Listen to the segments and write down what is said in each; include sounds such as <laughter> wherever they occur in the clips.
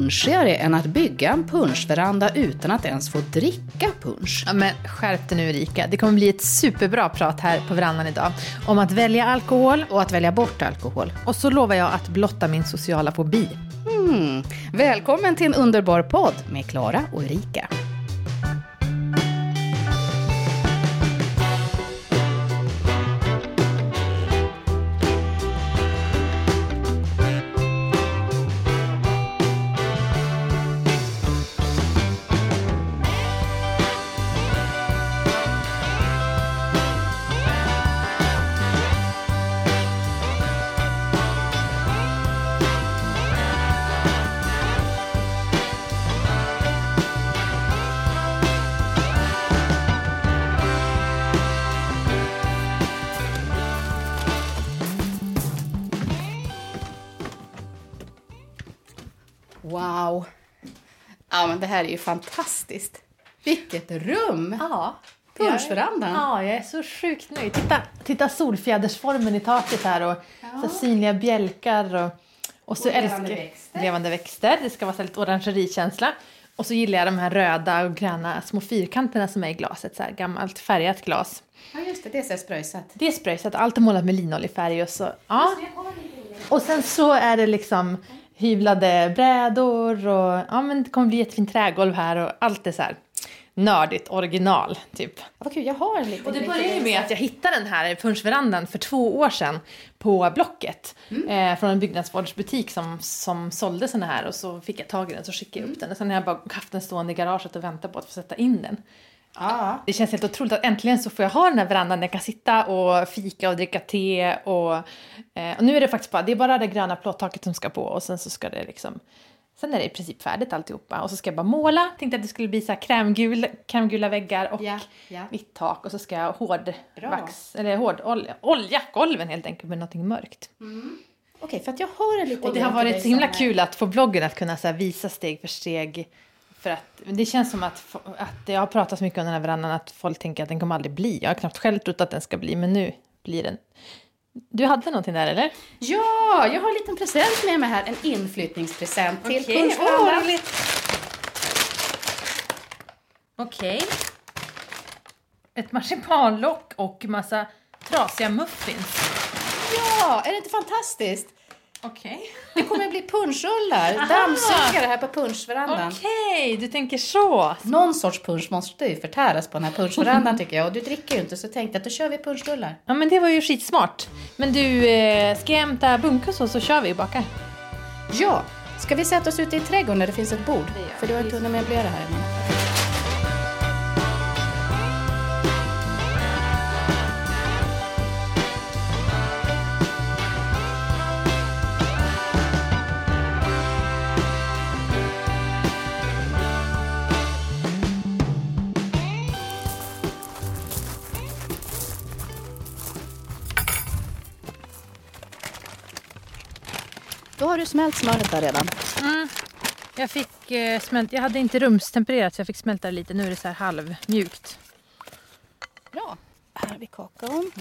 punschigare än att bygga en punschveranda utan att ens få dricka punsch? Ja, men skärp dig nu Erika. Det kommer bli ett superbra prat här på verandan idag. Om att välja alkohol. Och att välja bort alkohol. Och så lovar jag att blotta min sociala fobi. Mm. Välkommen till en underbar podd med Klara och Erika. Det här är ju fantastiskt. Vilket rum! Ja. Punschverandan. Ja, jag är så sjukt nöjd. Titta, titta solfjädersformen i taket här och så synliga bjälkar och, och så Och levande växter. levande växter. Det ska vara så lite orangerikänsla. Och så gillar jag de här röda och gröna små fyrkanterna som är i glaset, så här gammalt färgat glas. Ja, just det. Det är så spröjsat. Det är spröjsat, allt är målat med linoljefärg och så. Ja. Och sen så är det liksom hyvlade brädor och ja men det kommer bli ett fint trägolv här och allt är så här nördigt original typ. Vad kul, jag har en liten... Och det började ju med att jag hittade den här punschverandan för två år sedan på Blocket. Eh, från en byggnadsvårdsbutik som, som sålde såna här och så fick jag tag i den så skickade jag upp den. Och sen har jag bara haft den stående i garaget och väntat på att få sätta in den. Ja. Det känns helt otroligt att äntligen så får jag ha den här verandan där jag kan sitta och fika och dricka te och, eh, och nu är det faktiskt bara, det är bara det gröna plåttaket som ska på och sen så ska det liksom Sen är det i princip färdigt alltihopa och så ska jag bara måla. Tänkte att det skulle bli så här krämgul, krämgula väggar och Ja, ja. vitt tak och så ska jag hård Bra. vax, eller hård olja, olja golven helt enkelt med någonting mörkt. Okej, för att jag har en liten Och det har varit så himla kul att få bloggen att kunna så visa steg för steg. För att det känns som att, att jag har pratat så mycket om den här verandan att folk tänker att den kommer aldrig bli. Jag har knappt själv trott att den ska bli, men nu blir den. Du hade någonting där eller? Ja, jag har en liten present med mig här. En inflyttningspresent till åh, roligt. Okej. Ett marsipanlock och massa trasiga muffins. Ja, är det inte fantastiskt? Okej. Det kommer att bli punschrullar, dammsugare här på punschverandan. Okej, du tänker så. Någon sorts punsch måste ju förtäras på den här punschverandan tycker jag. Och du dricker ju inte så tänkte jag att då kör vi punschrullar. Ja men det var ju skitsmart. Men du, eh, ska jag hämta bunkus och så kör vi och bakar? Ja, ska vi sätta oss ute i trädgården där det finns ett bord? För du har inte hunnit möblera här ännu. Du smält smöret där redan. Jag fick eh, smält, jag hade inte rumstempererat så jag fick smälta det lite. Nu är det så här halvmjukt. Bra. Här har vi kakaon.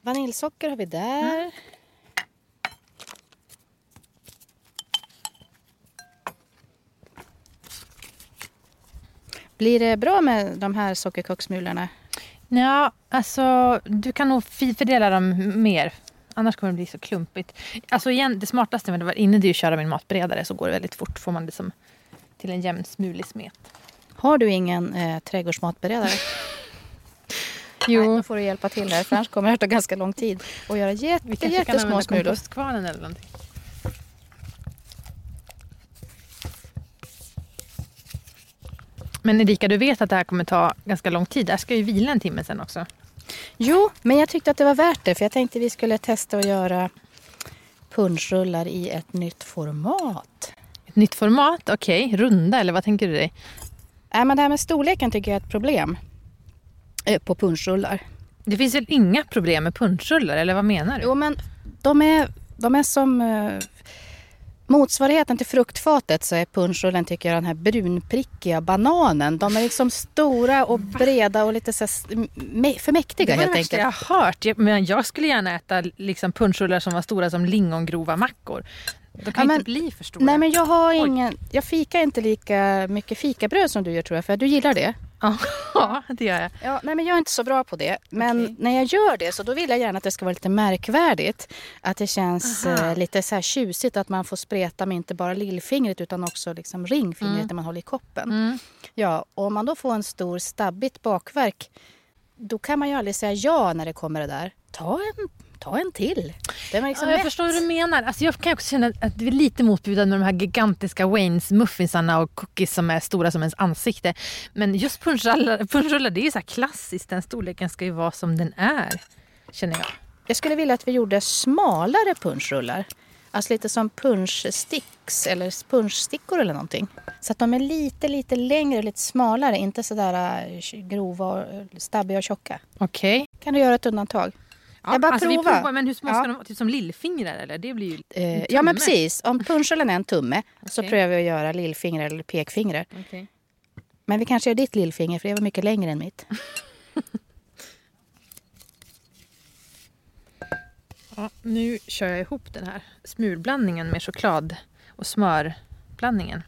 Vaniljsocker har vi där. Blir det bra med de här sockerkaksmulorna? Ja, alltså du kan nog fördela dem mer. Annars kommer det bli så klumpigt. Alltså igen, det smartaste med att vara inne det är att köra min matberedare så går det väldigt fort. Får man det som till en jämn smulig smet. Har du ingen eh, trädgårdsmatberedare? <laughs> Nej, då får du hjälpa till här, för annars kommer det att ta ganska lång tid att göra vi jätte, kanske kan jättesmå använda smulor. kompostkvarnen eller någonting. Men Erika, du vet att det här kommer ta ganska lång tid. Det här ska ju vila en timme sen också. Jo, men jag tyckte att det var värt det, för jag tänkte vi skulle testa att göra punschrullar i ett nytt format. Ett nytt format, okej. Runda eller vad tänker du dig? Nej, men det här med storleken tycker jag är ett problem eh, på punschrullar. Det finns väl inga problem med punschrullar eller vad menar du? Jo, men de är, de är som... motsvarigheten till fruktfatet så är punschrullen tycker jag den här brunprickiga bananen. De är liksom stora och breda och lite så här för mäktiga Det var helt det värsta enkelt. jag har hört. Men jag skulle gärna äta liksom punschrullar som var stora som lingongrova mackor. De kan Ja, inte men- bli för stora. Nej men jag har Oj. ingen, jag fikar inte lika mycket fikabröd som du gör tror jag för du gillar det. <laughs> Ja, det gör jag. Ja, nej men jag är inte så bra på det. Men Okej. när jag gör det så då vill jag gärna att det ska vara lite märkvärdigt. Att det känns eh, lite så här tjusigt att man får spreta med inte bara lillfingret utan också liksom ringfingret när man håller i koppen. Mm. Ja, och om man då får en stor stabbigt bakverk då kan man ju aldrig säga ja när det kommer det där. Ta en, ta en till. Det var liksom Ja, jag lätt. förstår hur du menar. Alltså jag kan också känna att det är lite motbjudande med de här gigantiska Waynes muffinsarna och cookies som är stora som ens ansikte. Men just punschrullar, punschrullar det är ju så här klassiskt. Den storleken ska ju vara som den är. Känner jag. Jag skulle vilja att vi gjorde smalare punschrullar. Alltså lite som punschsticks eller punschstickor eller någonting. Så att de är lite, lite längre, lite smalare. Inte sådär äh, grova, och stabbiga och tjocka. Okej. Kan du göra ett undantag? Ja, Jag bara alltså vi prova. provar, men hur små Ja. ska de vara? Typ som lillfingrar eller? Det blir ju Eh, ja men precis. Om punschrullen är en tumme så Okej. prövar vi att göra lillfingrar eller pekfingrar. Okej. Men vi kanske gör ditt lillfinger för det var mycket längre än mitt. <laughs> Ja, nu kör jag ihop den här smulblandningen med choklad och smörblandningen.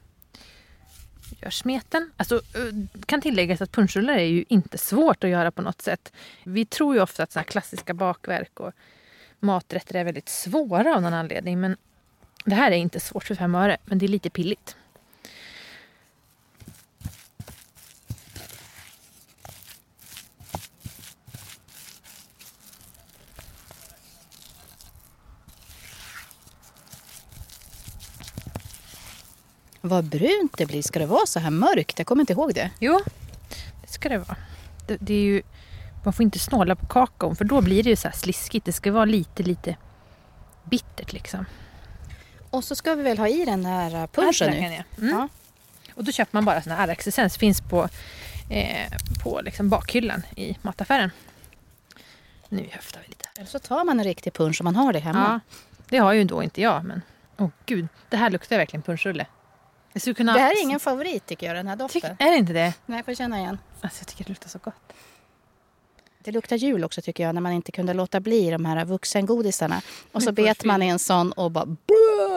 Gör smeten. Alltså, eh, kan tilläggas att punschrullar är ju inte svårt att göra på något sätt. Vi tror ju ofta att såna här klassiska bakverk och maträtter är väldigt svåra av någon anledning. Men det här är inte svårt för fem öre, men det är lite pilligt. Vad brunt det blir. Ska det vara så här mörkt? Jag kommer inte ihåg det. Jo, det ska det vara. Det, det är ju, man får inte snåla på kakaon för då blir det ju så här sliskigt. Det ska vara lite, lite bittert liksom. Och så ska vi väl ha i den här äh, punschen nu. ja. Mm. Ja. Och då köper man bara sån här arraksessens. Finns på, eh, på liksom bakhyllan i mataffären. Nu höftar vi lite. Eller så tar man en riktig punsch om man har det hemma. Ja, det har ju då inte jag men åh gud, det här luktar verkligen punschrulle. Kunna... Det här är ingen favorit tycker jag, den här doften. är det inte det? Nej, får känna igen. Alltså, jag tycker det luktar så gott. Det luktar jul också tycker jag, när man inte kunde låta bli de här vuxengodisarna. Och så bet man i en sån och bara...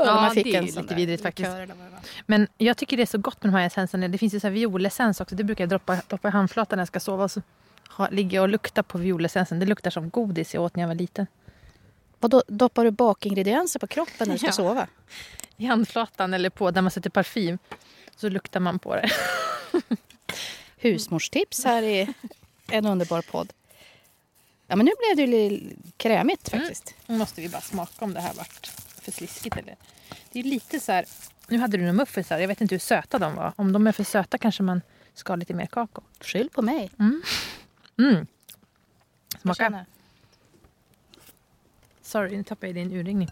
Ja, man fick det är en lite vidrigt faktiskt. Men jag tycker det är så gott med de här essenserna. Det finns ju så här violessens också. Det brukar jag droppa, droppa i handflatan när jag ska sova. Och så ha, ligga och lukta på violessensen. Det luktar som godis jag åt när jag var liten. Vadå, doppar du bakingredienser på kroppen när du ska Ja. sova? I handflatan eller på där man sätter parfym. Så luktar man på det. <laughs> Husmorstips här i en underbar podd. Ja, men nu blev det ju lite krämigt Mm. faktiskt. Nu måste vi bara smaka om det här vart för sliskigt eller. Det är lite så här. Nu hade du några muffinsar. Jag vet inte hur söta de var. Om de är för söta kanske man ska ha lite mer kakao. Skyll på mig. Mm. Jag Smaka. Sorry, nu tappade jag din urringning.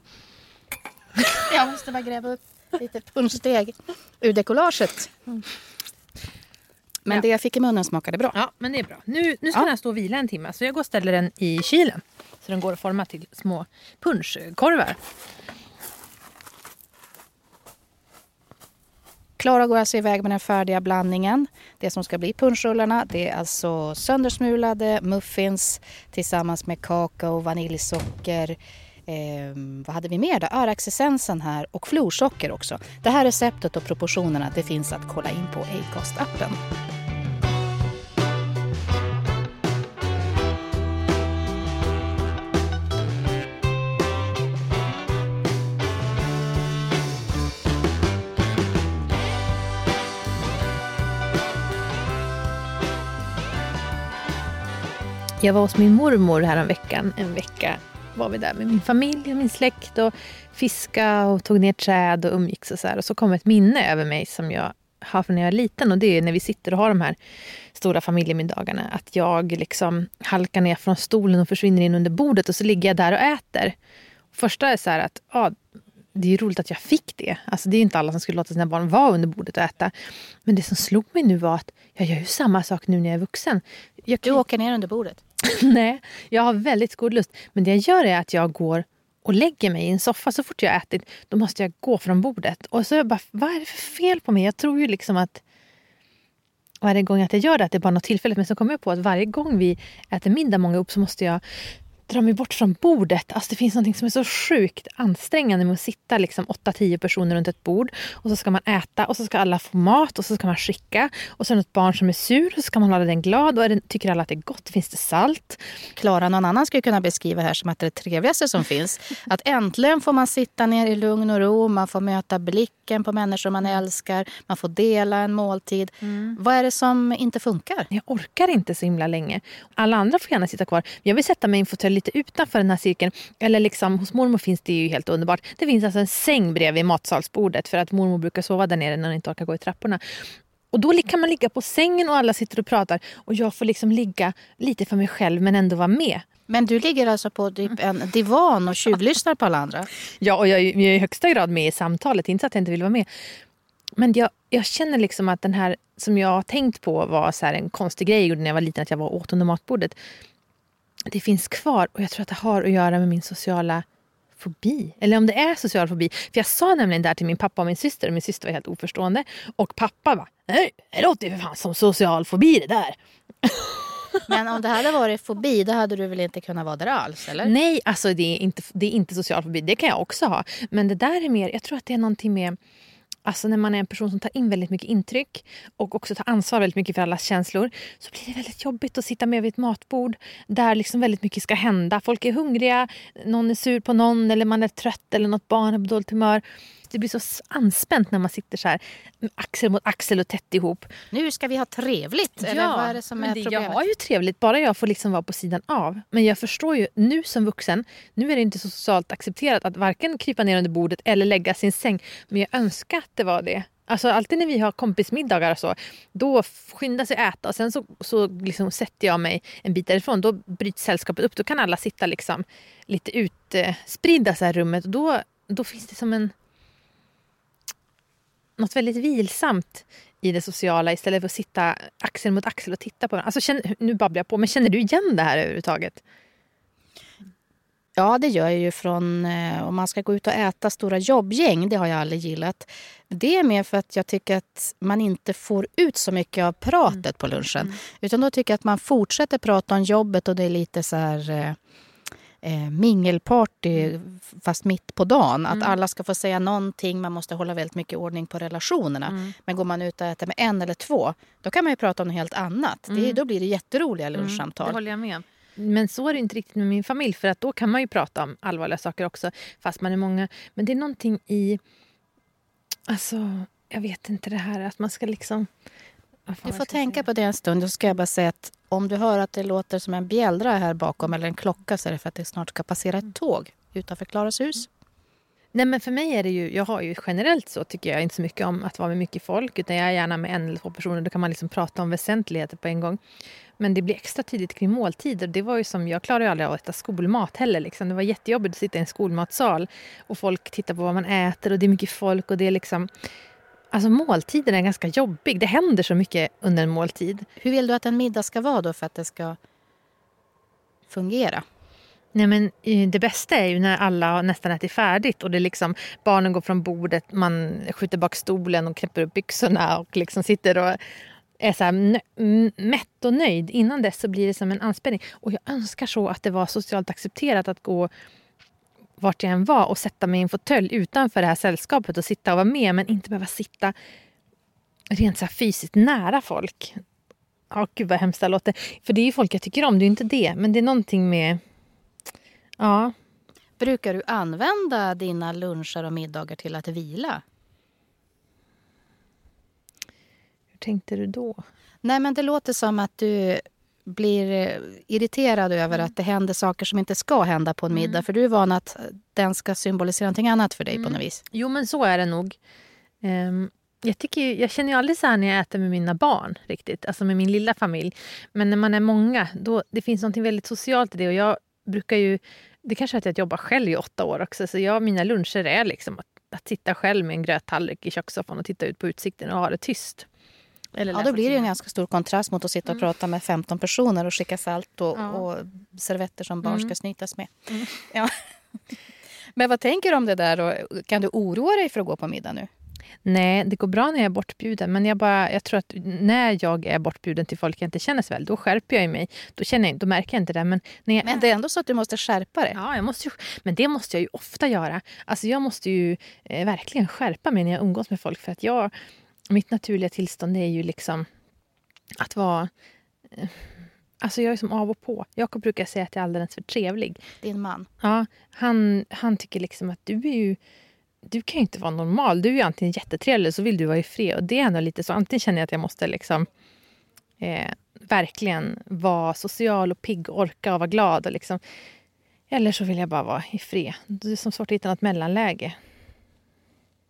<laughs> Jag måste bara gräva upp lite punschsteg ur dekolaget. Men Ja. det jag fick i munnen smakade bra. Ja, men det är bra. Nu, nu ska Ja. den här stå och vila en timme. Så jag går och ställer den i kylen. Så den går att forma till små punschkorvar. Klara går alltså iväg med den färdiga blandningen. Det som ska bli punschrullarna det är alltså söndersmulade muffins tillsammans med kakao, vaniljsocker, eh, vad hade vi mer då? Öraxessensen här och florsocker också. Det här receptet och proportionerna det finns att kolla in på Acast-appen. Jag var hos min mormor häromveckan. En vecka var vi där med min familj och min släkt och fiska och tog ner träd och umgicks och så här. Och så kom ett minne över mig som jag har från när jag var liten och det är när vi sitter och har de här stora familjemiddagarna. Att jag liksom halkar ner från stolen och försvinner in under bordet och så ligger jag där och äter. Första är så här att ja, det är roligt att jag fick det. Alltså det är inte alla som skulle låta sina barn vara under bordet och äta. Men det som slog mig nu var att jag gör ju samma sak nu när jag är vuxen. Jag Du åker ner under bordet. <laughs> Nej, jag har väldigt god lust. Men det jag gör är att jag går och lägger mig i en soffa så fort jag har ätit, då måste jag gå från bordet. Och så är jag bara, vad är det för fel på mig? Jag tror ju liksom att varje gång att jag gör det, att det är bara något tillfälligt. Men så kommer jag på att varje gång vi äter middag många upp så måste jag drar mig bort från bordet. Alltså det finns något som är så sjukt ansträngande med att sitta liksom 8-10 personer runt ett bord och så ska man äta och så ska alla få mat och så ska man skicka och så är det något barn som är sur och så ska man hålla den glad och är det, tycker alla att det är gott. Finns det salt? Klara, någon annan skulle kunna beskriva det här som att det är det trevligaste som finns. Att äntligen får man sitta ner i lugn och ro, man får möta blicken på människor man älskar, man får dela en måltid. Mm. Vad är det som inte funkar? Jag orkar inte så himla länge. Alla andra får gärna sitta kvar. Jag vill sätta mig i en fåtölj lite utanför den här cirkeln. Eller liksom, hos mormor finns det ju helt underbart. Det finns alltså en säng bredvid matsalsbordet för att mormor brukar sova där nere när hon inte orkar gå i trapporna. Och då kan man ligga på sängen och alla sitter och pratar och jag får liksom ligga lite för mig själv men ändå vara med. Men du ligger alltså på typ en divan och tjuvlyssnar på alla andra? Ja, och jag, jag är i högsta grad med i samtalet, inte att jag inte vill vara med. Men jag, jag känner liksom att den här som jag har tänkt på var så en konstig grej jag gjorde när jag var liten, att jag var åt under matbordet det finns kvar och jag tror att det har att göra med min sociala fobi. Eller om det är social fobi. För jag sa nämligen det här till min pappa och min syster och min syster var helt oförstående. Och pappa var nej det låter ju för fan som social fobi det där. <laughs> Men om det hade varit fobi då hade du väl inte kunnat vara där alls? Eller? Nej, alltså det är, inte, det är inte social fobi. Det kan jag också ha. Men det där är mer, jag tror att det är någonting med Alltså när man är en person som tar in väldigt mycket intryck och också tar ansvar väldigt mycket för allas känslor så blir det väldigt jobbigt att sitta med vid ett matbord där liksom väldigt mycket ska hända. Folk är hungriga, någon är sur på någon eller man är trött eller något barn är på dåligt humör det blir så anspänt när man sitter så här axel mot axel och tätt ihop. Nu ska vi ha trevligt. Ja, eller vad är det som är det, problemet? Jag har ju trevligt, bara jag får liksom vara på sidan av. Men jag förstår ju nu som vuxen, nu är det inte så socialt accepterat att varken krypa ner under bordet eller lägga sin säng. Men jag önskar att det var det. Alltså alltid när vi har kompismiddagar och så, då skyndar sig äta och sen så, så liksom sätter jag mig en bit därifrån. Då bryts sällskapet upp. Då kan alla sitta liksom lite utspridda i rummet. Och då, då finns det som en något väldigt vilsamt i det sociala istället för att sitta axel mot axel och titta på varandra. Alltså, känner, nu babblar jag på, men känner du igen det här överhuvudtaget? Ja, det gör jag ju från eh, om man ska gå ut och äta stora jobbgäng. Det har jag aldrig gillat. Det är mer för att jag tycker att man inte får ut så mycket av pratet mm. på lunchen. Mm. Utan då tycker jag att man fortsätter prata om jobbet och det är lite så här eh, mingelparty mm. fast mitt på dagen. Att mm. alla ska få säga någonting, man måste hålla väldigt mycket ordning på relationerna. Mm. Men går man ut och äter med en eller två, då kan man ju prata om något helt annat. Det, mm. då blir det jätteroliga mm, lunchsamtal. det håller jag med men så är det inte riktigt med min familj för att då kan man ju prata om allvarliga saker också fast man är många. Men det är någonting i, alltså jag vet inte det här att man ska liksom du får tänka på det en stund. Då ska jag bara säga att om du hör att det låter som en bjällra här bakom eller en klocka så är det för att det snart ska passera ett tåg utanför Klaras hus. Nej men för mig är det ju, jag har ju generellt så tycker jag inte så mycket om att vara med mycket folk utan jag är gärna med en eller två personer. Då kan man liksom prata om väsentligheter på en gång. Men det blir extra tidigt kring måltider. Det var ju som, jag klarar ju aldrig av att äta skolmat heller. Liksom. Det var jättejobbigt att sitta i en skolmatsal och folk tittar på vad man äter och det är mycket folk och det är liksom Alltså måltiden är ganska jobbig. Det händer så mycket under en måltid. Hur vill du att en middag ska vara då för att det ska fungera? Nej, men eh, det bästa är ju när alla nästan ätit färdigt och det liksom, barnen går från bordet, man skjuter bak stolen och knäpper upp byxorna och liksom sitter och är så här mätt och nöjd. Innan dess så blir det som en anspänning. Och jag önskar så att det var socialt accepterat att gå vart jag än var och sätta mig i en fåtölj utanför det här sällskapet och sitta och vara med men inte behöva sitta rent så fysiskt nära folk. Ja, gud vad hemskt det låter. För det är ju folk jag tycker om, det är inte det. Men det är någonting med... Ja. Brukar du använda dina luncher och middagar till att vila? Hur tänkte du då? Nej, men det låter som att du blir eh, irriterad över mm. att det händer saker som inte ska hända på en mm. middag. Mm. För du är van att den ska symbolisera någonting annat för dig mm. på något vis. Jo men så är det nog. Um, jag, tycker, jag känner ju aldrig så här när jag äter med mina barn riktigt. Alltså med min lilla familj. Men när man är många, då, det finns något väldigt socialt i det. Och jag brukar ju, det kanske är att jag jobbar själv i åtta år också. Så jag, mina luncher är liksom att, att sitta själv med en gröttallrik i kökssoffan och titta ut på utsikten och ha det tyst. Ja, då blir det en ganska stor kontrast mot att sitta och mm. prata med 15 personer och skicka salt och, ja. och servetter som barn mm. ska snytas med. Mm. <laughs> Ja. Men vad tänker du om det där? Och kan du oroa dig för att gå på middag nu? Nej, det går bra när jag är bortbjuden. Men jag, bara, jag tror att när jag är bortbjuden till folk jag inte känner så väl, då skärper jag mig. Då, känner jag, då märker jag inte det. Men, när jag, men det är ändå så att du måste skärpa dig. Ja, jag måste ju, men det måste jag ju ofta göra. Alltså jag måste ju eh, verkligen skärpa mig när jag umgås med folk. För att jag, mitt naturliga tillstånd är ju liksom att vara... Eh, alltså jag är som av och på. Jakob brukar säga att jag är alldeles för trevlig. Din man? Ja, han, han tycker liksom att du är ju du kan ju inte vara normal. Du är antingen jättetrevlig eller så vill du vara i fred. Och det är ändå lite så. Antingen känner jag att jag måste liksom eh, verkligen vara social och pigg och orka och vara glad. Och liksom, eller så vill jag bara vara i fred. Det är som svårt att hitta något mellanläge.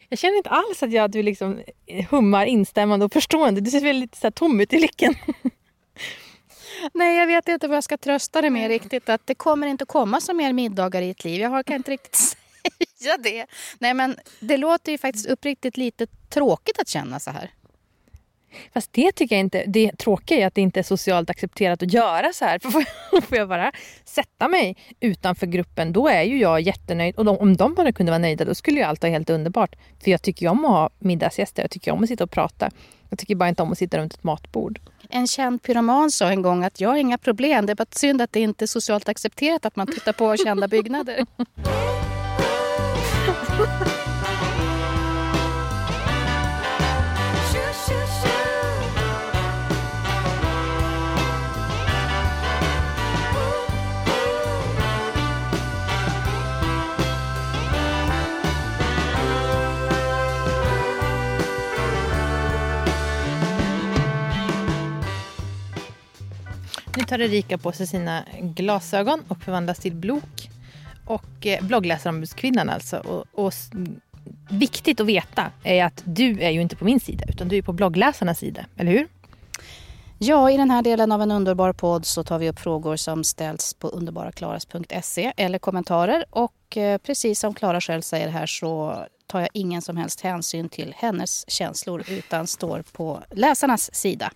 Jag känner inte alls att jag, du liksom hummar instämmande och förstående. Du ser väldigt så här, tom ut i blicken. <laughs> Nej, jag vet inte vad jag ska trösta dig med riktigt. Att det kommer inte komma så mer middagar i ett liv. Jag kan inte riktigt <laughs> säga det. Nej, men det låter ju faktiskt uppriktigt lite tråkigt att känna så här. Fast det tycker jag inte. Det tråkiga är att det inte är socialt accepterat att göra så här. <laughs> För får jag bara sätta mig utanför gruppen, då är ju jag jättenöjd. Och de, om de bara kunde vara nöjda, då skulle ju allt vara helt underbart. För jag tycker ju om att ha middagsgäster, jag tycker om att sitta och prata. Jag tycker bara inte om att sitta runt ett matbord. En känd pyroman sa en gång att jag har inga problem. Det är bara synd att det inte är socialt accepterat att man tittar på kända byggnader. <laughs> Nu tar Erika på sig sina glasögon och förvandlas till blok. Och eh, bloggläsarombudskvinnan alltså. Och, och viktigt att veta är att du är ju inte på min sida utan du är på bloggläsarnas sida, eller hur? Ja, i den här delen av en underbar podd så tar vi upp frågor som ställs på underbaraklaras.se eller kommentarer. Och eh, precis som Klara själv säger här så tar jag ingen som helst hänsyn till hennes känslor utan står på läsarnas sida.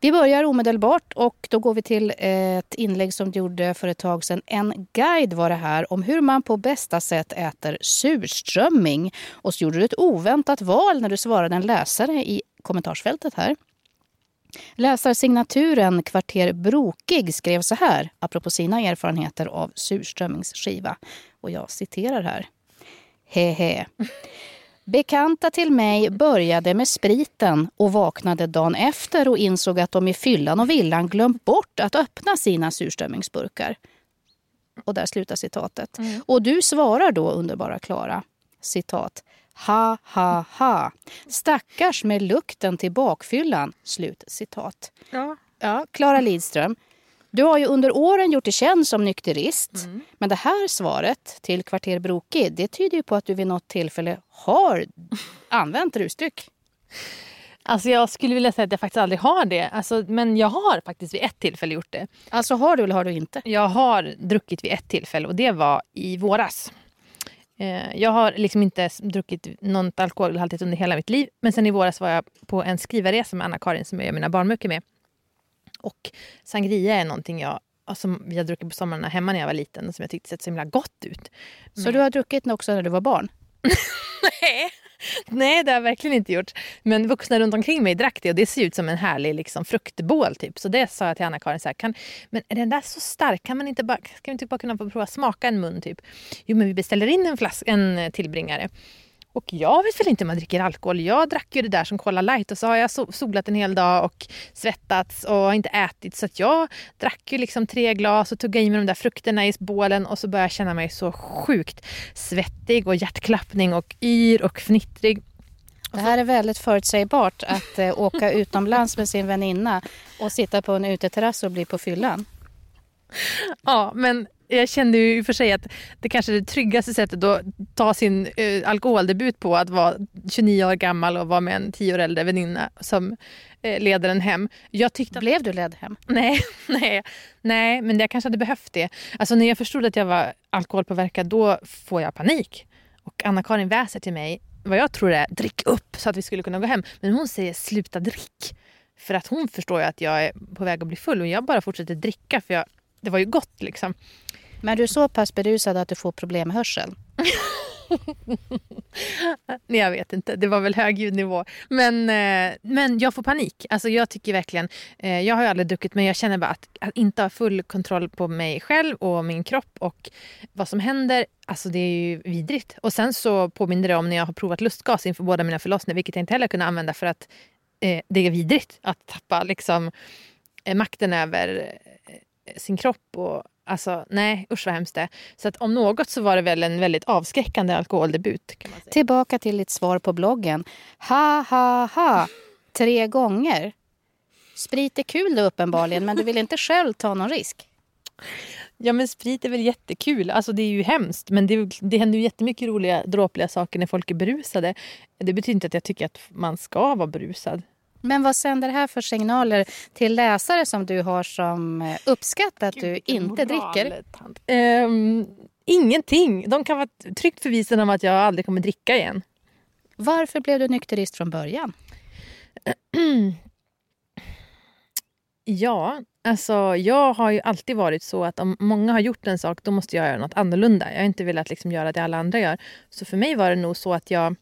Vi börjar omedelbart och då går vi till eh, ett inlägg som du gjorde för ett tag sedan. En guide var det här om hur man på bästa sätt äter surströmming. Och så gjorde du ett oväntat val när du svarade en läsare i kommentarsfältet här. Läsarsignaturen Kvarter Brokig skrev så här apropå sina erfarenheter av surströmmingsskiva. Och jag citerar här. Hehe. Bekanta till mig började med spriten och vaknade dagen efter och insåg att de i fyllan och villan glömt bort att öppna sina surströmmingsburkar. Och där slutar citatet. Mm. Och du svarar då, underbara Klara, citat. Ha, ha, ha. Stackars med lukten till bakfyllan. Slut citat. Ja. Ja, Klara Lidström, du har ju under åren gjort dig känd som nykterist. Mm. Men det här svaret till Kvarter Brokig, det tyder ju på att du vid något tillfälle har använt rusdryck. Alltså jag skulle vilja säga att jag faktiskt aldrig har det. Alltså, men jag har faktiskt vid ett tillfälle gjort det. Alltså har du eller har du inte? Jag har druckit vid ett tillfälle och det var i våras. Eh, jag har liksom inte druckit något alkoholhaltigt under hela mitt liv. Men sen i våras var jag på en skrivarresa med Anna-Karin som jag gör mina barnböcker med. Och sangria är någonting jag som vi har druckit på somrarna hemma när jag var liten och som jag tyckte sett så himla gott ut. Så Men... du har druckit också när du var barn? <laughs> Nej. Nej, det har jag verkligen inte gjort. Men vuxna runt omkring mig drack det och det ser ut som en härlig liksom, fruktbål. Typ. Så det sa jag till Anna-Karin. Så här, kan, men är den där så stark? Kan man inte bara, ska vi inte bara kunna få prova smaka en mun? Typ? Jo, men vi beställer in en, flask, en tillbringare. Och jag vet väl inte om man dricker alkohol. Jag drack ju det där som Cola light och så har jag solat en hel dag och svettats och inte ätit. Så jag drack ju liksom tre glas och tuggade i mig de där frukterna i bålen och så började jag känna mig så sjukt svettig och hjärtklappning och yr och fnittrig. Det här är väldigt förutsägbart att eh, åka utomlands med sin väninna och sitta på en uteterrass och bli på fyllan. Ja, men jag kände ju i och för sig att det kanske är det tryggaste sättet att ta sin eh, alkoholdebut på att vara 29 år gammal och vara med en 10 år äldre väninna som eh, leder en hem. Jag tyckte... Blev du ledd hem? Nej, <laughs> nej, nej, men jag kanske hade behövt det. Alltså när jag förstod att jag var alkoholpåverkad då får jag panik. Och Anna-Karin väser till mig vad jag tror är drick upp så att vi skulle kunna gå hem. Men hon säger sluta drick. För att hon förstår ju att jag är på väg att bli full och jag bara fortsätter dricka för jag, det var ju gott liksom. Men du är så pass berusad att du får problem med hörseln? <laughs> Nej, jag vet inte. Det var väl hög ljudnivå. Men, eh, men jag får panik. Alltså, jag tycker verkligen... Eh, jag har ju aldrig druckit men jag känner bara att, att inte ha full kontroll på mig själv och min kropp och vad som händer. Alltså det är ju vidrigt. Och sen så påminner det om när jag har provat lustgas inför båda mina förlossningar vilket jag inte heller kunde använda för att eh, det är vidrigt att tappa liksom, eh, makten över sin kropp och Alltså nej, usch vad hemskt det Så att om något så var det väl en väldigt avskräckande alkoholdebut. Tillbaka till ditt svar på bloggen. Ha, ha, ha. Tre gånger. Sprit är kul då uppenbarligen, men du vill inte själv ta någon risk. Ja men sprit är väl jättekul. Alltså det är ju hemskt. Men det, det händer ju jättemycket roliga dråpliga saker när folk är berusade. Det betyder inte att jag tycker att man ska vara berusad. Men vad sänder det här för signaler till läsare som du har som eh, uppskattar att Gud, du inte dricker? Um, ingenting. De kan vara tryggt förvisade om att jag aldrig kommer dricka igen. Varför blev du nykterist från början? <clears throat> ja, alltså jag har ju alltid varit så att om många har gjort en sak då måste jag göra något annorlunda. Jag har inte velat liksom göra det alla andra gör. Så för mig var det nog så att jag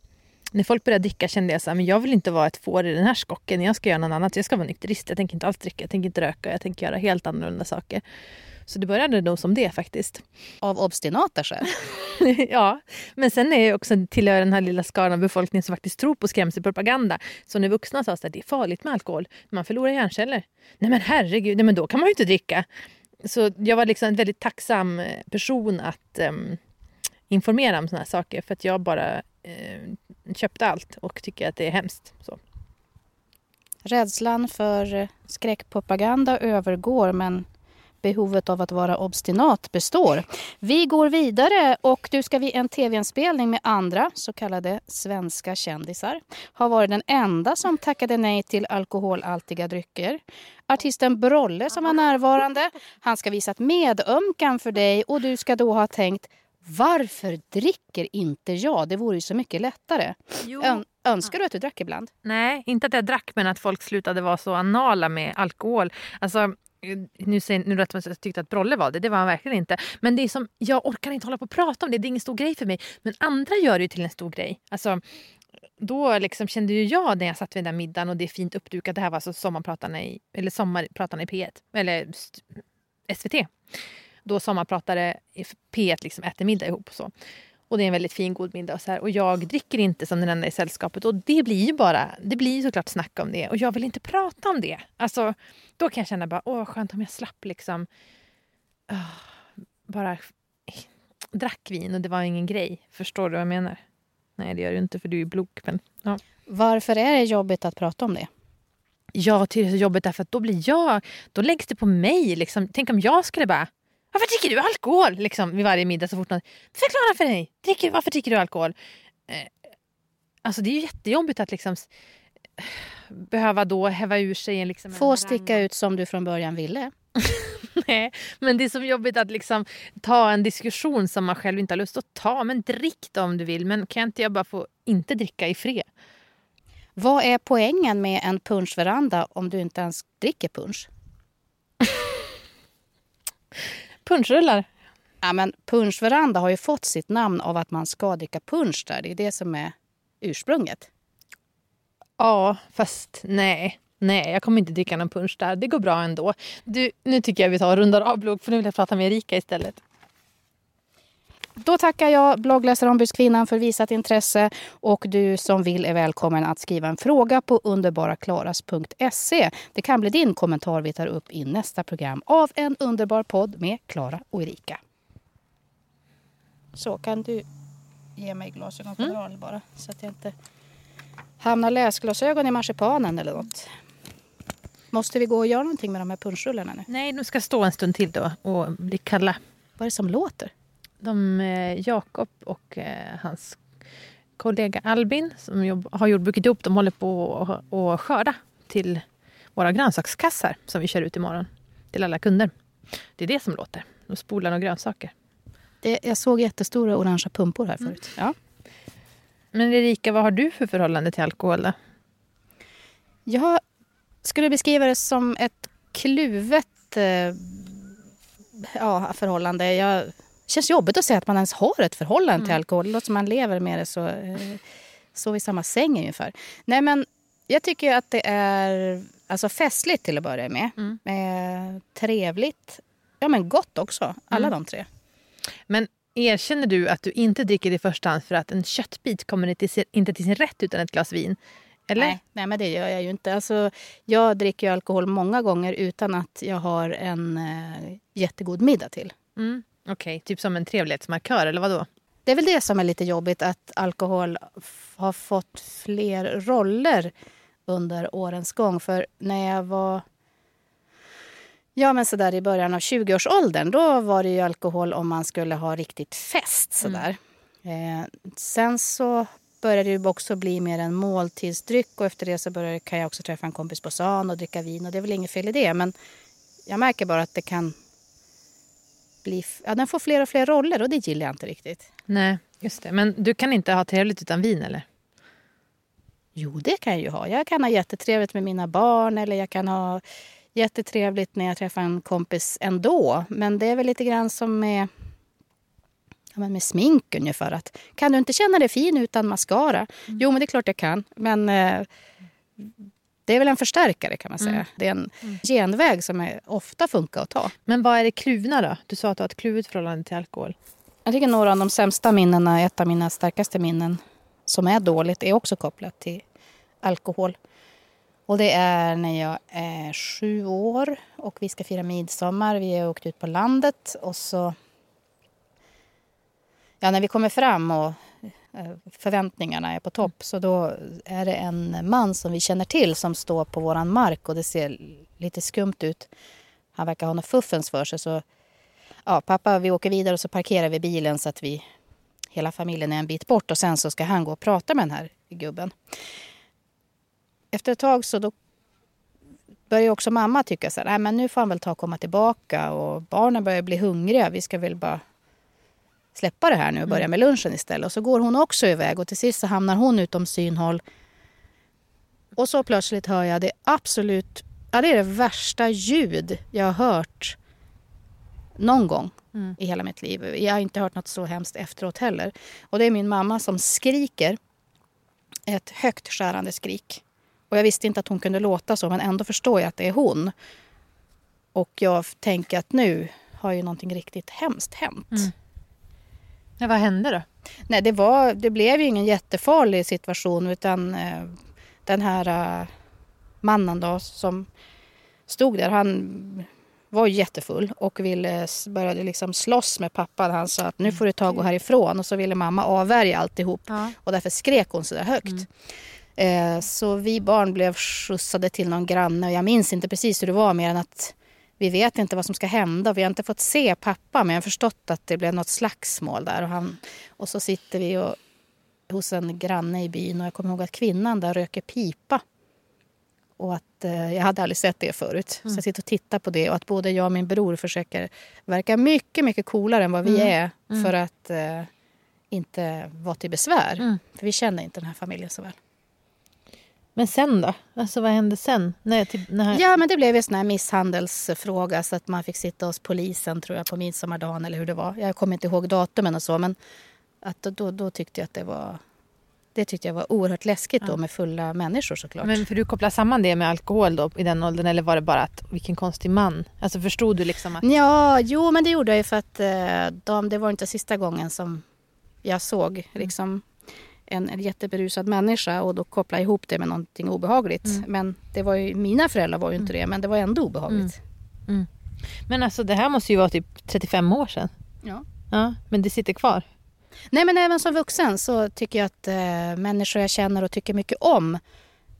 när folk började dricka kände jag att jag vill inte vara ett får i den här skocken. Jag ska göra något annat. Jag ska vara nykterist. Jag tänker inte alls dricka, jag tänker inte röka. Jag tänker göra helt annorlunda saker. Så det började nog som det faktiskt. Av obstinata skäl? <laughs> ja, men sen är jag också tillhör den här lilla skaran av befolkningen som faktiskt tror på skrämselpropaganda. Så när vuxna sa att det är farligt med alkohol, man förlorar hjärnceller. Nej men herregud, nej, men då kan man ju inte dricka. Så jag var liksom en väldigt tacksam person att um, informera om såna här saker för att jag bara eh, köpte allt och tycker att det är hemskt. Så. Rädslan för skräckpropaganda övergår men behovet av att vara obstinat består. Vi går vidare och du ska vid en tv-inspelning med andra så kallade svenska kändisar har varit den enda som tackade nej till alkoholhaltiga drycker. Artisten Brolle som var närvarande, han ska visat medömkan för dig och du ska då ha tänkt varför dricker inte jag? Det vore ju så mycket lättare. Ön önskar du att du drack ibland? Nej, inte att jag drack men att folk slutade vara så anala med alkohol. Alltså, nu säger nu att jag tyckte att Brolle var det, det var han verkligen inte. Men det är som, jag orkar inte hålla på och prata om det, det är ingen stor grej för mig. Men andra gör det till en stor grej. Alltså, då liksom kände ju jag när jag satt vid den där middagen och det är fint uppdukat, det här var alltså sommarpratarna i, eller sommarpratarna i P1, eller SVT då sommarpratare P1 liksom äter middag ihop. Och, så. och det är en väldigt fin god middag. Och, så här. och jag dricker inte som den enda i sällskapet. Och det blir ju bara, det blir såklart snack om det. Och jag vill inte prata om det. Alltså, då kan jag känna bara, åh skönt om jag slapp liksom. Oh, bara <sniffs> drack vin och det var ingen grej. Förstår du vad jag menar? Nej, det gör du inte för du är blok. Men, ja. Varför är det jobbigt att prata om det? Jag tycker det är så jobbigt därför att då blir jag, då läggs det på mig. Liksom. Tänk om jag skulle bara, varför dricker du alkohol? Liksom, vid varje middag så fort någon... Förklara för dig! Dricker, varför dricker du alkohol? Eh, alltså det är ju jättejobbigt att liksom behöva då häva ur sig en... Liksom, Få sticka ut som du från början ville. <laughs> Nej, men det är så jobbigt att liksom ta en diskussion som man själv inte har lust att ta. Men drick då om du vill. Men kan inte jag bara få inte dricka i fred? Vad är poängen med en punschveranda om du inte ens dricker punsch? <laughs> Punschrullar. Ja, men punschveranda har ju fått sitt namn av att man ska dricka punsch där. Det är det som är ursprunget. Ja, fast nej. Nej, jag kommer inte dricka någon punsch där. Det går bra ändå. Du, nu tycker jag vi tar och rundar av blogg för nu vill jag prata med Erika istället. Då tackar jag bloggläsarombudskvinnan för visat intresse och du som vill är välkommen att skriva en fråga på underbaraklaras.se. Det kan bli din kommentar vi tar upp i nästa program av En underbar podd med Klara och Erika. Så kan du ge mig glasögon mm. bara så att jag inte hamnar läsglasögon i marsipanen eller något. Måste vi gå och göra någonting med de här punschrullarna nu? Nej, de ska stå en stund till då och bli kalla. Vad är det som låter? De, eh, Jakob och eh, hans kollega Albin som jobb, har jordbruket ihop, de håller på att skörda till våra grönsakskassar som vi kör ut imorgon till alla kunder. Det är det som låter. De spolar några grönsaker. Det, jag såg jättestora orangea pumpor här förut. Mm. Ja. Men Erika, vad har du för förhållande till alkohol? Då? Jag skulle beskriva det som ett kluvet eh, ja, förhållande. Jag känns jobbigt att säga att man ens har ett förhållande mm. till alkohol. Det låter som man lever med det så, eh, så i samma säng ungefär. Nej men jag tycker att det är alltså festligt till att börja med. Mm. Eh, trevligt. Ja men gott också. Alla mm. de tre. Men erkänner du att du inte dricker i första hand för att en köttbit kommer inte till sin rätt utan ett glas vin? Eller? Nej, nej, men det gör jag ju inte. Alltså, jag dricker alkohol många gånger utan att jag har en eh, jättegod middag till. Mm. Okej, okay. typ som en trevlighetsmarkör eller vadå? Det är väl det som är lite jobbigt att alkohol har fått fler roller under årens gång. För när jag var Ja, men så där i början av 20-årsåldern då var det ju alkohol om man skulle ha riktigt fest. Så där. Mm. Eh, sen så började det också bli mer en måltidsdryck och efter det så började, kan jag också träffa en kompis på stan och dricka vin och det är väl inget fel i det. Men jag märker bara att det kan bli... Ja, den får fler och fler roller och det gillar jag inte riktigt. Nej, just det. Men du kan inte ha trevligt utan vin eller? Jo, det kan jag ju ha. Jag kan ha jättetrevligt med mina barn eller jag kan ha jättetrevligt när jag träffar en kompis ändå. Men det är väl lite grann som med, ja, med smink ungefär. Att, kan du inte känna dig fin utan mascara? Mm. Jo, men det är klart jag kan. Men eh, det är väl en förstärkare kan man säga. Mm. Det är en mm. genväg som är, ofta funkar att ta. Men vad är det kluvna då? Du sa att du har ett kluvet förhållande till alkohol. Jag tycker några av de sämsta minnena, ett av mina starkaste minnen som är dåligt, är också kopplat till alkohol. Och det är när jag är sju år och vi ska fira midsommar. Vi har åkt ut på landet och så... Ja, när vi kommer fram och förväntningarna är på topp så då är det en man som vi känner till som står på våran mark och det ser lite skumt ut. Han verkar ha något fuffens för sig så ja, pappa vi åker vidare och så parkerar vi bilen så att vi hela familjen är en bit bort och sen så ska han gå och prata med den här gubben efter ett tag så då börjar också mamma tycka så här, Nej, men nu får han väl ta och komma tillbaka och barnen börjar bli hungriga. Vi ska väl bara släppa det här nu och börja mm. med lunchen istället. Och så går hon också iväg och till sist så hamnar hon utom synhåll. Och så plötsligt hör jag det absolut, ja det är det värsta ljud jag har hört någon gång mm. i hela mitt liv. Jag har inte hört något så hemskt efteråt heller. Och det är min mamma som skriker ett högt skärande skrik. Och jag visste inte att hon kunde låta så, men ändå förstår jag att det är hon. Och jag tänker att nu har ju någonting riktigt hemskt hänt. Mm. Ja, vad hände då? Nej, det, var, det blev ju ingen jättefarlig situation utan eh, den här eh, mannen då som stod där, han var jättefull och ville, började liksom slåss med pappa. Han sa att nu får du ta och gå härifrån och så ville mamma avvärja alltihop. Ja. Och därför skrek hon så där högt. Mm. Eh, så vi barn blev skjutsade till någon granne och jag minns inte precis hur det var mer än att vi vet inte vad som ska hända. Vi har inte fått se pappa men jag har förstått att det blev något slagsmål där. Och, han, och så sitter vi och, hos en granne i byn och jag kommer ihåg att kvinnan där röker pipa. Och att eh, jag hade aldrig sett det förut. Mm. Så jag sitter och tittar på det och att både jag och min bror försöker verka mycket, mycket coolare än vad vi mm. är. Mm. För att eh, inte vara till besvär. Mm. För vi känner inte den här familjen så väl. Men sen då? Alltså vad hände sen? När, typ, när... Ja, men det blev en sån här misshandelsfråga så att man fick sitta hos polisen tror jag på midsommardagen eller hur det var. Jag kommer inte ihåg datumen och så men att då, då tyckte jag att det var det tyckte jag var oerhört läskigt ja. då med fulla människor såklart. Men för du kopplar samman det med alkohol då i den åldern eller var det bara att vilken konstig man? Alltså förstod du liksom att... Ja, jo men det gjorde jag ju för att eh, de, det var inte sista gången som jag såg mm. liksom en, en jätteberusad människa och då koppla ihop det med någonting obehagligt. Mm. Men det var ju, mina föräldrar var ju inte mm. det, men det var ändå obehagligt. Mm. mm. Men alltså det här måste ju vara typ 35 år sedan. Ja. ja. Men det sitter kvar? Nej, men även som vuxen så tycker jag att eh, människor jag känner och tycker mycket om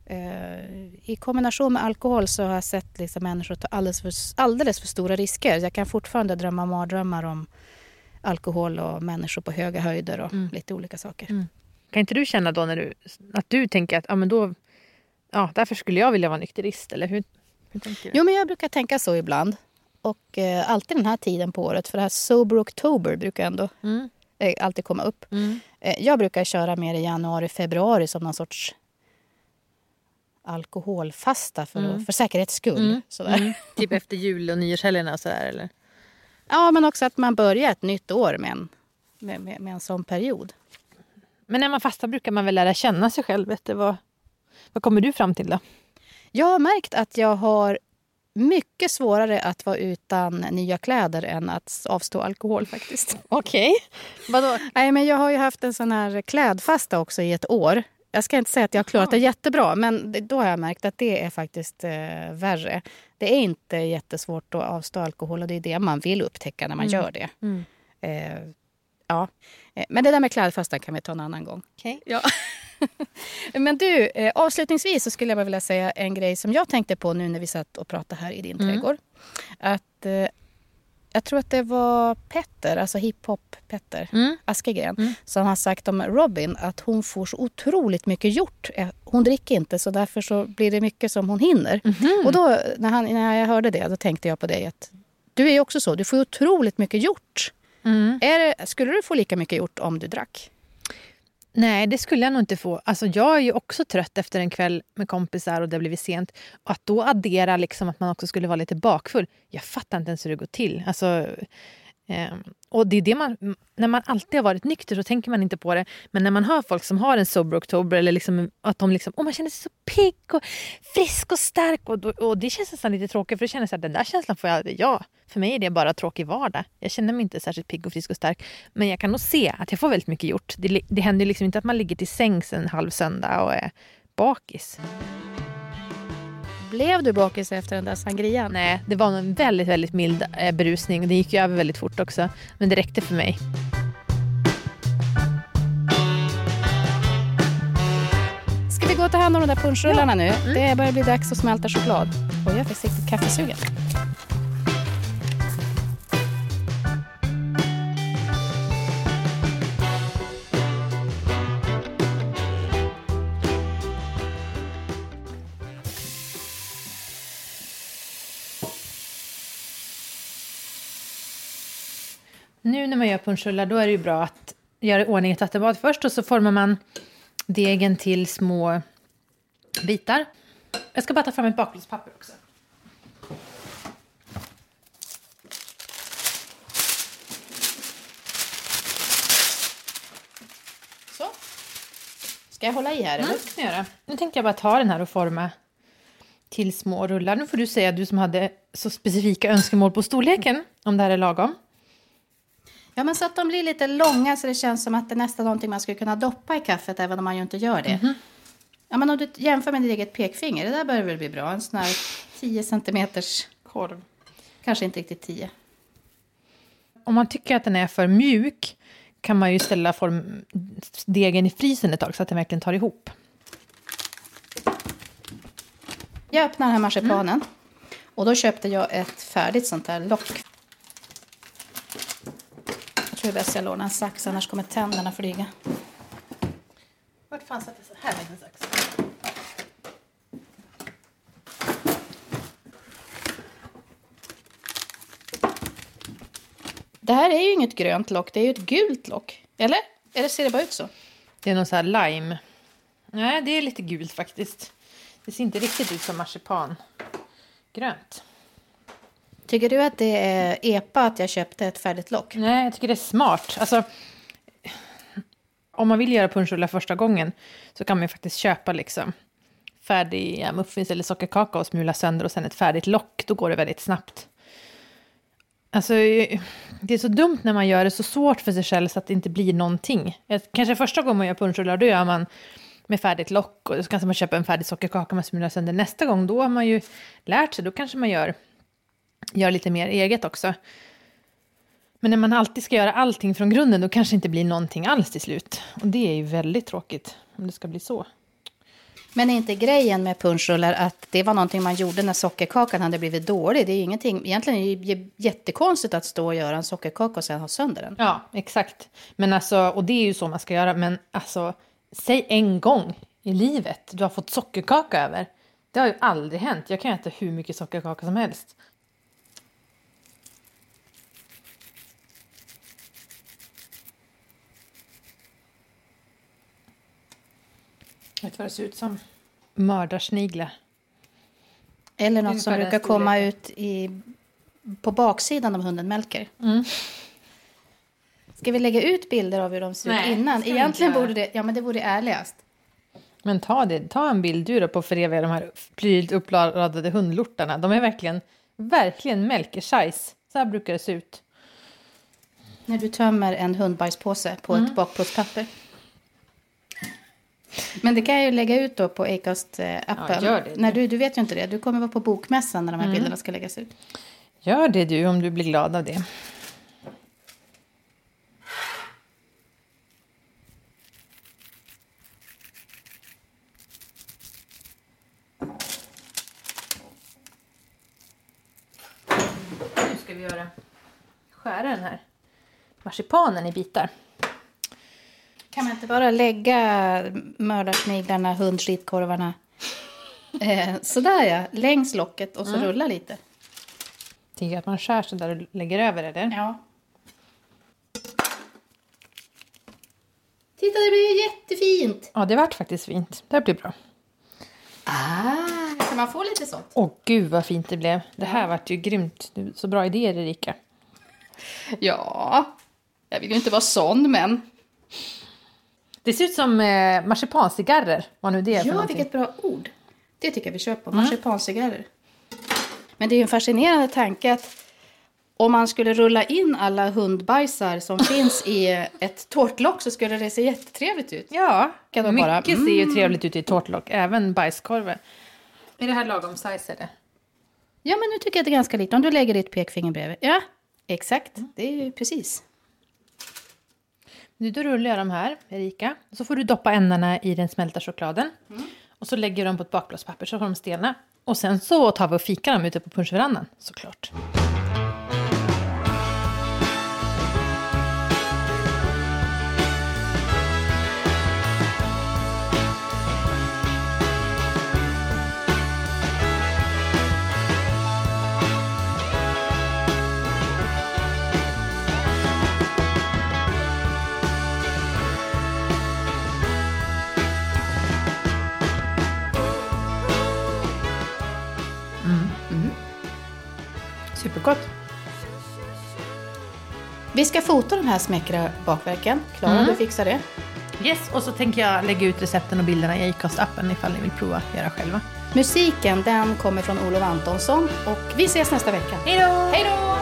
eh, i kombination med alkohol så har jag sett liksom människor ta alldeles för, alldeles för stora risker. Jag kan fortfarande drömma mardrömmar om alkohol och människor på höga höjder och mm. lite olika saker. Mm. Kan inte du känna då när du, att du tänker att ja, men då, ja, därför skulle jag vilja vara nykterist? Eller hur, hur tänker du? Jo, men jag brukar tänka så ibland. Och eh, alltid den här tiden på året, för det här Sober October brukar ändå mm. eh, alltid komma upp. Mm. Eh, jag brukar köra mer i januari, februari som någon sorts alkoholfasta för, mm. för säkerhets skull. Mm. Mm. Typ efter jul och nyårshelgerna och sådär eller? Ja, men också att man börjar ett nytt år med en, med, med, med en sån period. Men när man fastar brukar man väl lära känna sig själv. Vet du, vad, vad kommer du fram till då? Jag har märkt att jag har mycket svårare att vara utan nya kläder än att avstå alkohol faktiskt. <laughs> Okej. Vadå? Nej, men jag har ju haft en sån här klädfasta också i ett år. Jag ska inte säga att jag har klarat det jättebra, men då har jag märkt att det är faktiskt eh, värre. Det är inte jättesvårt att avstå alkohol och det är det man vill upptäcka när man gör det. Mm. Eh, ja. Eh, Men det där med klädfastan kan vi ta en annan gång. Okej. Ja. <laughs> Men du, eh, avslutningsvis så skulle jag bara vilja säga en grej som jag tänkte på nu när vi satt och pratade här i din Mm. trädgård. Att, eh, jag tror att det var Petter, alltså hiphop-Petter Mm. Askegren, Mm. som har sagt om Robin att hon får så otroligt mycket gjort. Hon dricker inte så därför så blir det mycket som hon hinner. Mhm. Och då när, han, när jag hörde det då tänkte jag på dig att du är ju också så, du får otroligt mycket gjort. Mm. Är det, skulle du få lika mycket gjort om du drack? Nej, det skulle jag nog inte få. Alltså, jag är ju också trött efter en kväll med kompisar och det har blivit sent. Och att då addera liksom att man också skulle vara lite bakfull. Jag fattar inte ens hur det går till. Alltså, ehm, och det är det man, när man alltid har varit nykter så tänker man inte på det. Men när man hör folk som har en sober oktober eller liksom, att de liksom, oh, man känner sig så pigg och frisk och stark. Och, och det känns nästan lite tråkigt för det känns att den där känslan får jag aldrig. Ja, för mig är det bara tråkig vardag. Jag känner mig inte särskilt pigg och frisk och stark. Men jag kan nog se att jag får väldigt mycket gjort. Det, det händer liksom inte att man ligger till sängs en halv söndag och är bakis. Blev du bakis efter den där sangrian? Nej, det var en väldigt, väldigt mild eh, berusning. Det gick ju över väldigt fort också. Men det räckte för mig. Ska vi gå och ta hand om de där punschrullarna nu? Det börjar bli dags att smälta choklad. Och jag är försiktigt kaffesugen. Nu när man gör punschrullar då är det ju bra att göra i ordning ett vattenbad först och så formar man degen till små bitar. Jag ska bara ta fram ett bakplåtspapper också. Så. Ska jag hålla i här? Mm, Eller? kan jag göra. Nu tänkte jag bara ta den här och forma till små rullar. Nu får du säga, du som hade så specifika önskemål på storleken, om det här är lagom. Ja, men så att de blir lite långa så det känns som att det är nästan någonting man skulle kunna doppa i kaffet även om man ju inte gör det. Ja, men om du jämför med ditt eget pekfinger, det där börjar väl bli bra. En sån här 10 centimeters, Korv. kanske inte riktigt 10. Om man tycker att den är för mjuk kan man ju ställa form, degen i frysen ett tag så att den verkligen tar ihop. Jag öppnar den här marsipanen. Och då köpte jag ett färdigt sånt här lock. Är bäst jag lånar en sax, annars kommer tänderna flyga. Vart fan satt jag så här med en sax? Det här är ju inget grönt lock, det är ju ett gult lock. Eller? Eller ser det bara ut så? Det är någon så här lime. Nej, det är lite gult faktiskt. Det ser inte riktigt ut som marsipan. Grönt. Tycker du att det är epa att jag köpte ett färdigt lock? Nej, jag tycker det är smart. Alltså, om man vill göra punschrullar första gången så kan man ju faktiskt köpa liksom färdiga muffins eller sockerkaka och smula sönder och sen ett färdigt lock. Då går det väldigt snabbt. Alltså, det är så dumt när man gör det så svårt för sig själv så att det inte blir någonting. Kanske första gången man gör punschrullar, då gör man med färdigt lock och så kanske man köper en färdig sockerkaka man smular sönder. Nästa gång, då har man ju lärt sig. Då kanske man gör, gör lite mer eget också. Men när man alltid ska göra allting från grunden, då kanske det inte blir någonting alls till slut. Och det är ju väldigt tråkigt om det ska bli så. Men är inte grejen med punschrullar att det var någonting man gjorde när sockerkakan hade blivit dålig? Det är ju ingenting, egentligen är det ju jättekonstigt att stå och göra en sockerkaka och sen ha sönder den. Ja, exakt. Men alltså, och det är ju så man ska göra. Men alltså, säg en gång i livet du har fått sockerkaka över. Det har ju aldrig hänt. Jag kan äta hur mycket sockerkaka som helst. Vet du vad det ser ut som? Mördarsniglar. Eller något som brukar komma ut i på baksidan av hunden mälker. Mm. Ska vi lägga ut bilder av hur de ser ut Nej, innan? ska vi Egentligen borde det, ja men det vore ärligast. Men ta, det, ta en bild du då på föreviga de här prydligt uppradade hundlortarna. De är verkligen, verkligen melkersize. Så här brukar det se ut. När du tömmer en hundbajspåse på Mm. ett bakplåtspapper. Men det kan jag ju lägga ut då på Acast-appen. Ja. Mm. Du, du vet ju inte det. Du kommer vara på bokmässan när de här bilderna ska läggas ut. Gör det du om du blir glad av det. Nu ska vi göra skära den här marsipanen i bitar. Kan man inte bara lägga mördarsniglarna, hundskitkorvarna eh, sådär ja, längs locket och så Mm. rulla lite? Tänker att man skär så där och lägger över eller? Ja. Titta, det blir ju jättefint! Ja, det vart faktiskt fint. Det här blir bra. Ah, kan man få lite sånt? Åh gud vad fint det blev. Det här vart ju grymt. Du, Så bra idéer Erika. Ja, jag vill ju inte vara sån men... Det ser ut som eh, marsipancigarrer, vad nu det är för Ja, någonting. vilket bra ord. Det tycker jag vi köper. Marsipancigarrer. Men det är ju en fascinerande tanke att om man skulle rulla in alla hundbajsar som <laughs> finns i ett tårtlock så skulle det se jättetrevligt ut. Ja, Kan mycket bara- ser ju trevligt ut i ett tårtlock, även bajskorven. Är det här lagom size eller? Ja, men nu tycker jag att det är ganska lite. Om du lägger ditt pekfinger bredvid. Ja, exakt. Det är ju precis. Nu då rullar jag de här, Erika. Så får du doppa ändarna i den smälta chokladen. Och så lägger du dem på ett bakplåtspapper så får de stelna. Och sen så tar vi och fikar dem ute på punschverandan, såklart. Supergott. Vi ska fota de här smäckra bakverken. Klara, du fixar det. Yes, och så tänker jag lägga ut recepten och bilderna i Acast-appen ifall ni vill prova att göra själva. Musiken den kommer från Olof Antonsson och vi ses nästa vecka. Hej då!